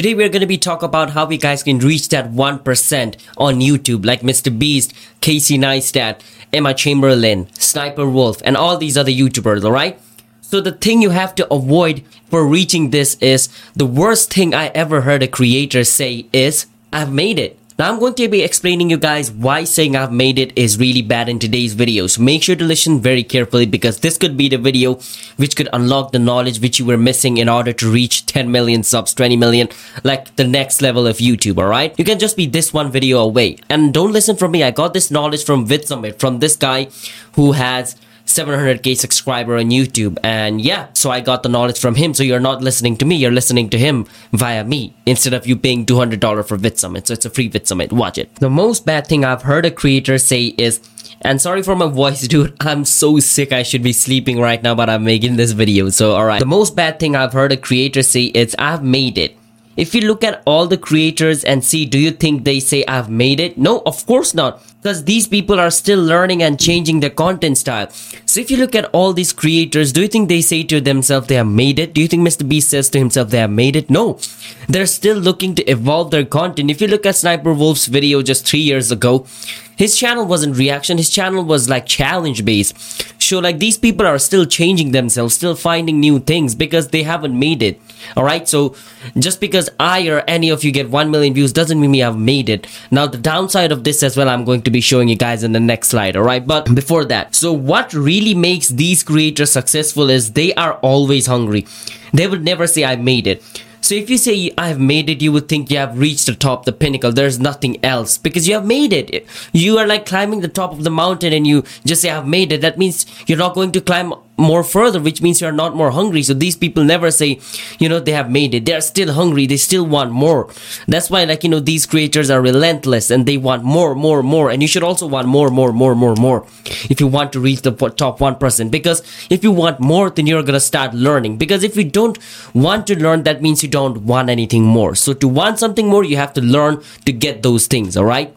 Today we're going to be talk about how we guys can reach that 1% on YouTube like Mr. Beast, Casey Neistat, Emma Chamberlain, Sniper Wolf and all these other YouTubers, alright? So the thing you have to avoid for reaching this is the worst thing I ever heard a creator say is I've made it. Now I'm going to be explaining you guys why saying I've made it is really bad in today's video. So make sure to listen very carefully because this could be the video which could unlock the knowledge which you were missing in order to reach 10 million subs, 20 million, like the next level of YouTube, alright? You can just be this one video away. And don't listen from me. I got this knowledge from VidSummit, from this guy who has 700k subscriber on YouTube. And yeah, so I got the knowledge from him. So you're not listening to me, you're listening to him via me instead of you paying $200 for VidSummit. So it's a free VidSummit. Watch it. The most bad thing I've heard a creator say is, and sorry for my voice, dude. I'm so sick. I should be sleeping right now, but I'm making this video. So, alright. The most bad thing I've heard a creator say is, I've made it. If you look at all the creators and see, do you think they say I've made it? No, of course not. Because these people are still learning and changing their content style. So if you look at all these creators, do you think they say to themselves they have made it? Do you think Mr. Beast says to himself they have made it? No. They're still looking to evolve their content. If you look at Sniper Wolf's video just three years ago, his channel wasn't reaction, his channel was like challenge based. So like these people are still changing themselves, still finding new things because they haven't made it. Alright, so just because I or any of you get 1 million views doesn't mean we have made it. Now the downside of this as well, I'm going to be showing you guys in the next slide, alright? But before that, so what really makes these creators successful is they are always hungry. They would never say I made it. So if you say I have made it, you would think you have reached the top, the pinnacle. There's nothing else because you have made it. You are like climbing the top of the mountain and you just say I've made it. That means you're not going to climb more further, which means you're not more hungry. So these people never say, you know, they have made it. They're still hungry. They still want more. That's why, like, you know, these creators are relentless and they want more, more, more. And you should also want more, more, more, more, more if you want to reach the top 1%. Because if you want more, then you're going to start learning. Because if you don't want to learn, that means you don't want anything more. So to want something more, you have to learn to get those things. All right.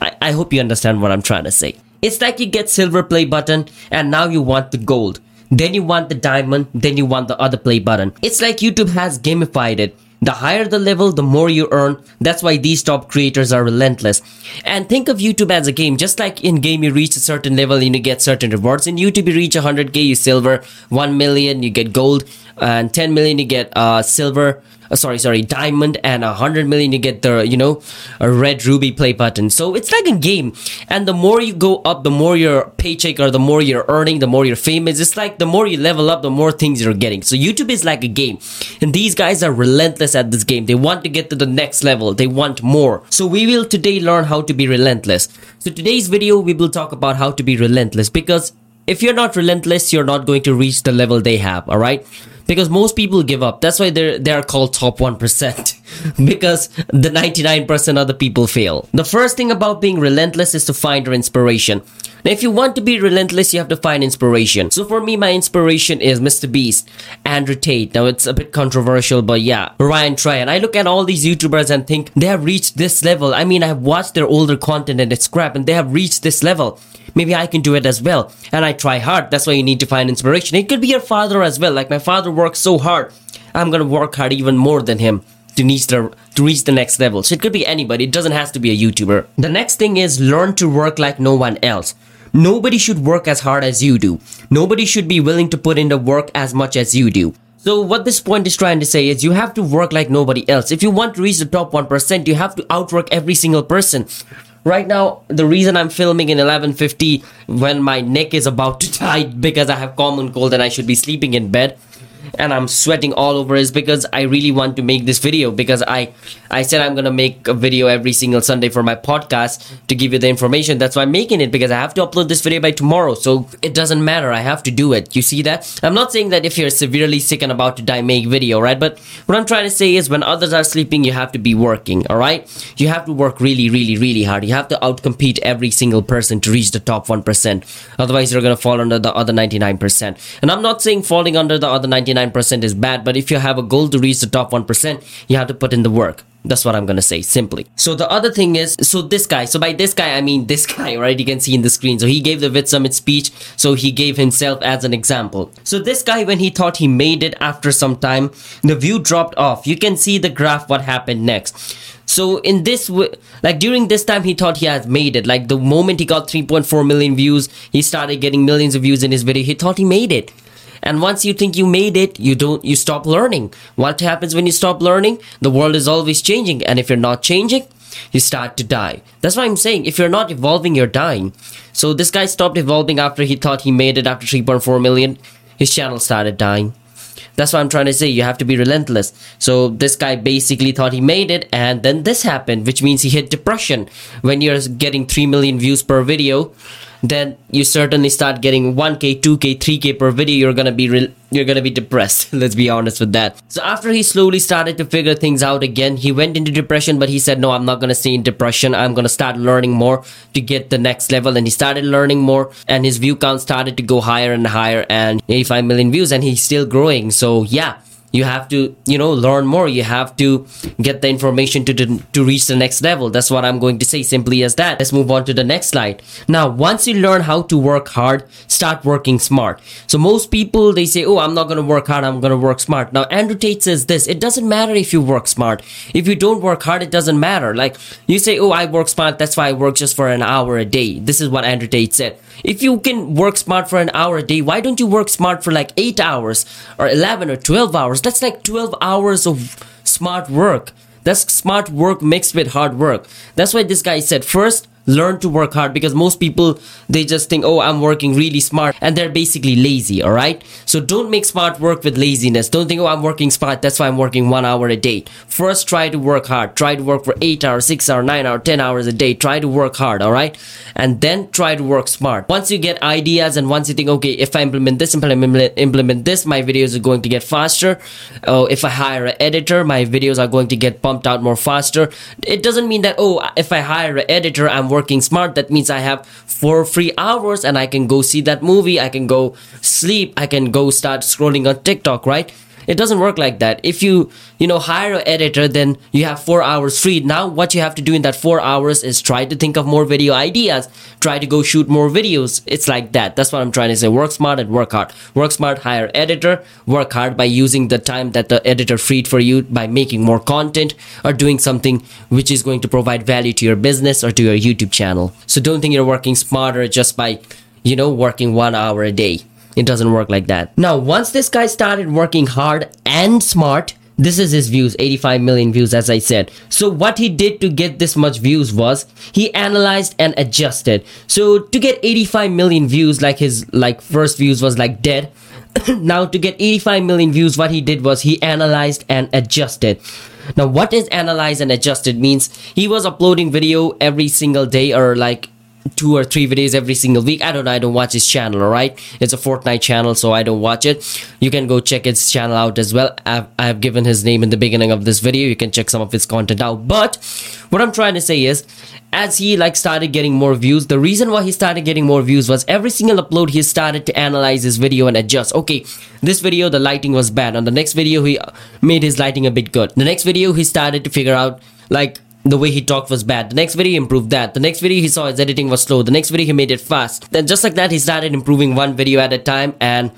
I, I hope you understand what I'm trying to say. It's like you get silver play button and now you want the gold then you want the diamond, then you want the other play button. It's like YouTube has gamified it. The higher the level, the more you earn. That's why these top creators are relentless. And think of YouTube as a game. Just like in game, you reach a certain level and you get certain rewards. In YouTube, you reach 100k, you silver. 1 million, you get gold. And 10 million, you get uh, silver uh, sorry, sorry, diamond and a hundred million, you get the, you know, a red ruby play button. So it's like a game. And the more you go up, the more your paycheck or the more you're earning, the more you're famous It's like the more you level up, the more things you're getting. So YouTube is like a game. And these guys are relentless at this game. They want to get to the next level. They want more. So we will today learn how to be relentless. So today's video, we will talk about how to be relentless because if you're not relentless, you're not going to reach the level they have. All right because most people give up. That's why they're they are called top 1% because the 99% of the people fail. The first thing about being relentless is to find your inspiration. Now, if you want to be relentless, you have to find inspiration. So for me, my inspiration is Mr. Beast, Andrew Tate. Now it's a bit controversial, but yeah, Ryan Trahan. I look at all these YouTubers and think they have reached this level. I mean, I've watched their older content and it's crap and they have reached this level maybe I can do it as well. And I try hard. That's why you need to find inspiration. It could be your father as well. Like my father works so hard. I'm gonna work hard even more than him to reach the to reach the next level. So it could be anybody. It doesn't have to be a YouTuber. The next thing is learn to work like no one else. Nobody should work as hard as you do. Nobody should be willing to put in the work as much as you do. So what this point is trying to say is you have to work like nobody else. If you want to reach the top 1%, you have to outwork every single person right now the reason i'm filming in 11.50 when my neck is about to die because i have common cold and i should be sleeping in bed and I'm sweating all over is because I really want to make this video because I I said I'm gonna make a video every single Sunday for my podcast to give you the information. That's why I'm making it because I have to upload this video by tomorrow. So it doesn't matter. I have to do it. You see that? I'm not saying that if you're severely sick and about to die, make video, right? But what I'm trying to say is when others are sleeping, you have to be working, all right? You have to work really, really, really hard. You have to outcompete every single person to reach the top 1%. Otherwise, you're gonna fall under the other 99%. And I'm not saying falling under the other 99 99% is bad but if you have a goal to reach the top 1% you have to put in the work that's what I'm gonna say simply. So the other thing is, so this guy, so by this guy, I mean this guy, right? You can see in the screen. So he gave the VidSummit speech. So he gave himself as an example. So this guy, when he thought he made it after some time, the view dropped off. You can see the graph, what happened next. So in this, like during this time, he thought he has made it. Like the moment he got 3.4 million views, he started getting millions of views in his video. He thought he made it and once you think you made it you don't you stop learning what happens when you stop learning the world is always changing and if you're not changing you start to die that's why i'm saying if you're not evolving you're dying so this guy stopped evolving after he thought he made it after 3.4 million his channel started dying that's what I'm trying to say. You have to be relentless. So this guy basically thought he made it and then this happened, which means he hit depression. When you're getting 3 million views per video, then you certainly start getting 1k 2k 3k per video you're gonna be re- you're gonna be depressed. Let's be honest with that. So after he slowly started to figure things out again he went into depression but he said no i'm not gonna stay in depression. I'm gonna start learning more to get the next level. And he started learning more and his view count started to go higher and higher and 85 million views and he's still growing. So yeah you have to you know learn more. You have to get the information to to reach the next level. That's what i'm going to say simply as that. Let's move on to the next slide now once you learn how to work hard start working smart. So most people they say oh i'm not going to work hard i'm going to work smart. Now andrew tate says this it doesn't matter if you work smart. If you don't work hard it doesn't matter. Like you say oh i work smart that's why i work just for an hour a day. This is what andrew tate said. If you can work smart for an hour a day, why don't you work smart for like 8 hours or 11 or 12 hours? That's like 12 hours of smart work. That's smart work mixed with hard work. That's why this guy said first learn to work hard because most people they just think oh i'm working really smart and they're basically lazy all right? So don't make smart work with laziness. Don't think oh i'm working smart that's why i'm working one hour a day. First try to work hard. Try to work for eight hours six hours nine hours ten hours a day. Try to work hard all right? And then try to work smart. Once you get ideas and once you think okay if i implement this implement, implement this my videos are going to get faster. Oh if i hire an editor my videos are going to get pumped out more faster. It doesn't mean that oh if i hire an editor i'm working smart that means i have four free hours and i can go see that movie i can go sleep i can go start scrolling on tiktok right it doesn't work like that. If you, you know, hire an editor, then you have four hours free. Now, what you have to do in that four hours is try to think of more video ideas. Try to go shoot more videos. It's like that. That's what I'm trying to say. Work smart and work hard. Work smart, hire editor. Work hard by using the time that the editor freed for you by making more content or doing something which is going to provide value to your business or to your YouTube channel. So don't think you're working smarter just by, you know, working one hour a day. It doesn't work like that. Now, once this guy started working hard and smart, this is his views 85 million views as i said. So what he did to get this much views was he analyzed and adjusted. So to get 85 million views like his like first views was like dead. Now to get 85 million views what he did was he analyzed and adjusted. Now what is analyzed and adjusted means he was uploading video every single day or like two or three videos every single week. I don't know. I don't watch his channel. All right, it's a Fortnite channel, so I don't watch it. You can go check his channel out as well. I've, I've given his name in the beginning of this video. You can check some of his content out. But what I'm trying to say is, as he like started getting more views, the reason why he started getting more views was every single upload he started to analyze his video and adjust. Okay, this video the lighting was bad. On the next video he made his lighting a bit good. The next video he started to figure out like the way he talked was bad. The next video he improved that. The next video he saw his editing was slow. The next video he made it fast. Then just like that he started improving one video at a time and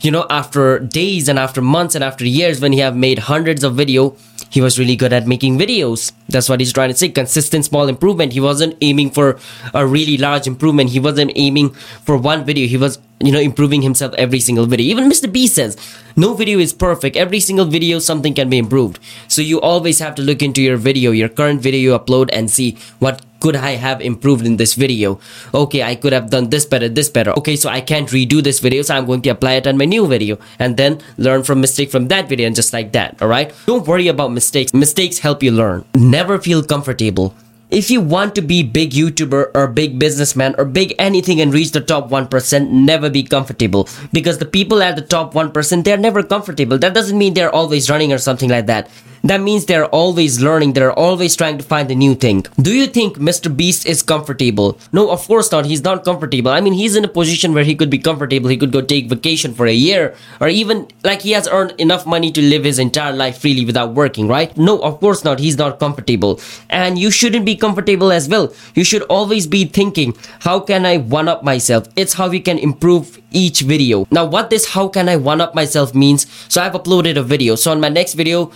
you know after days and after months and after years when he have made hundreds of video he was really good at making videos. That's what he's trying to say. Consistent small improvement. He wasn't aiming for a really large improvement. He wasn't aiming for one video. He was you know improving himself every single video. Even mr beast says no video is perfect. Every single video something can be improved. So you always have to look into your video your current video you upload and see what could I have improved in this video? Okay, I could have done this better, this better. Okay, so I can't redo this video, so I'm going to apply it on my new video and then learn from mistake from that video and just like that, alright? Don't worry about mistakes. Mistakes help you learn. Never feel comfortable if you want to be big YouTuber or big businessman or big anything and reach the top 1%, never be comfortable. Because the people at the top 1%, they're never comfortable. That doesn't mean they're always running or something like that. That means they're always learning, they're always trying to find a new thing. Do you think Mr. Beast is comfortable? No, of course not. He's not comfortable. I mean, he's in a position where he could be comfortable. He could go take vacation for a year, or even like he has earned enough money to live his entire life freely without working, right? No, of course not. He's not comfortable. And you shouldn't be comfortable as well. You should always be thinking, how can I one up myself? It's how we can improve each video. Now, what this how can I one up myself means, so I've uploaded a video. So on my next video,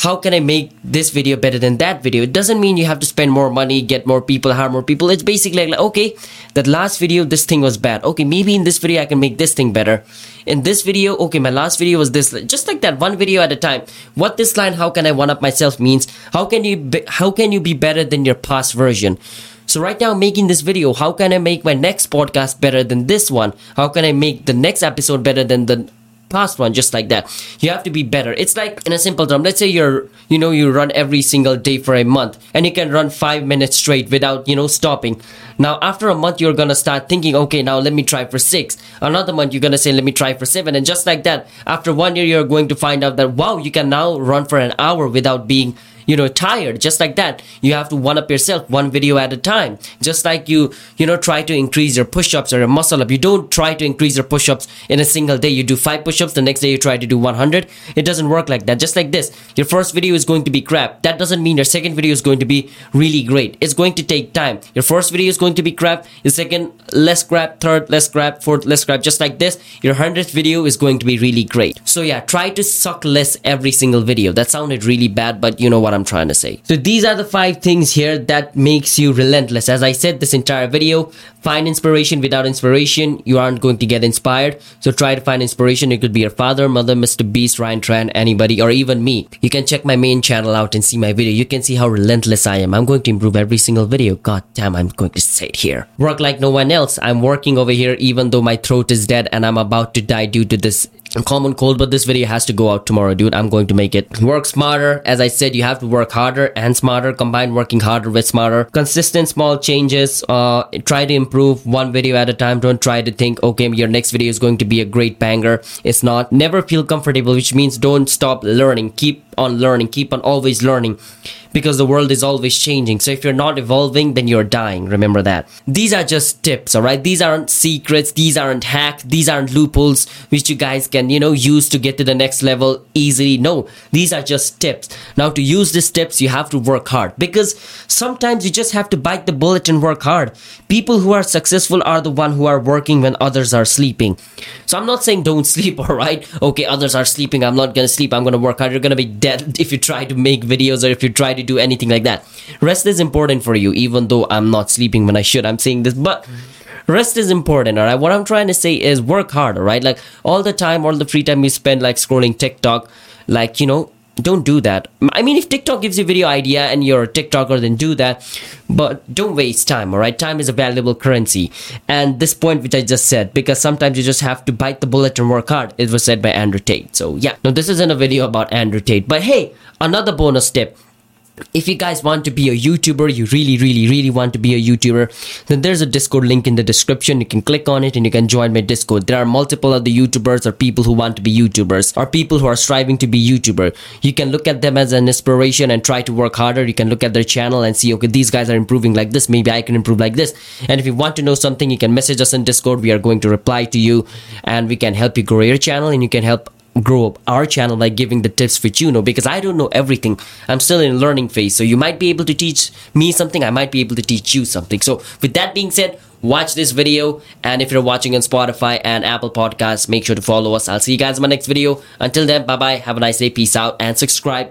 how can I make this video better than that video? It doesn't mean you have to spend more money, get more people, hire more people. It's basically like, okay, that last video, this thing was bad. Okay, maybe in this video I can make this thing better. In this video, okay, my last video was this. Just like that, one video at a time. What this line, how can I one up myself means, how can you be, how can you be better than your past version? So right now making this video. How can I make my next podcast better than this one? How can I make the next episode better than the past one just like that. You have to be better. It's like in a simple term let's say you're you know you run every single day for a month and you can run five minutes straight without you know stopping now after a month you're gonna start thinking okay now let me try for six. Another month you're gonna say let me try for seven. And just like that after one year you're going to find out that wow you can now run for an hour without being you know tired. Just like that you have to one up yourself one video at a time. Just like you you know try to increase your push-ups or your muscle up you don't try to increase your push-ups in a single day. You do five push-ups the next day you try to do 100 it doesn't work like that. Just like this your first video is going to be crap. That doesn't mean your second video is going to be really great. It's going to take time. Your first video is going to be crap your second less crap third less crap fourth less crap just like this your 100th video is going to be really great so yeah try to suck less every single video that sounded really bad but you know what I'm trying to say. So these are the five things here that makes you relentless. As I said this entire video, find inspiration without inspiration, you aren't going to get inspired. So try to find inspiration. It could be your father, mother, Mr. Beast, Ryan Trahan, anybody, or even me. You can check my main channel out and see my video. You can see how relentless I am. I'm going to improve every single video. God damn, I'm going to say it here. Work like no one else. I'm working over here even though my throat is dead and I'm about to die due to this common cold but this video has to go out tomorrow dude. I'm going to make it. Work smarter. As i said you have to work harder and smarter. Combine working harder with smarter. Consistent small changes. Uh try to improve one video at a time. Don't try to think okay your next video is going to be a great banger. It's not. Never feel comfortable which means don't stop learning. Keep on learning keep on always learning because the world is always changing. So if you're not evolving, then you're dying. Remember that. These are just tips, alright? These aren't secrets. These aren't hacks. These aren't loopholes which you guys can, you know, use to get to the next level easily. No, these are just tips. Now to use these tips, you have to work hard because sometimes you just have to bite the bullet and work hard. People who are successful are the one who are working when others are sleeping. So I'm not saying don't sleep, alright? Okay, others are sleeping. I'm not gonna sleep. I'm gonna work hard. You're gonna be dead if you try to make videos or if you try to to do anything like that. Rest is important for you, even though I'm not sleeping when I should. I'm saying this, but rest is important all right what i'm trying to say is work hard all right like all the time all the free time you spend like scrolling tiktok like you know don't do that. I mean if tiktok gives you a video idea and you're a tiktoker then do that. But don't waste time all right? Time is a valuable currency. And this point which i just said because sometimes you just have to bite the bullet and work hard it was said by andrew tate. So yeah. Now this isn't a video about andrew tate. But hey another bonus tip if you guys want to be a YouTuber, you really, really, really want to be a YouTuber, then there's a Discord link in the description. You can click on it and you can join my Discord. There are multiple other YouTubers or people who want to be YouTubers or people who are striving to be YouTuber. You can look at them as an inspiration and try to work harder. You can look at their channel and see, okay, these guys are improving like this. Maybe I can improve like this. And if you want to know something, you can message us in Discord. We are going to reply to you and we can help you grow your channel and you can help grow up our channel by giving the tips which you know because I don't know everything. I'm still in learning phase. So you might be able to teach me something. I might be able to teach you something. So with that being said, watch this video. And if you're watching on Spotify and Apple Podcasts, make sure to follow us. I'll see you guys in my next video. Until then, bye bye. Have a nice day. Peace out and subscribe.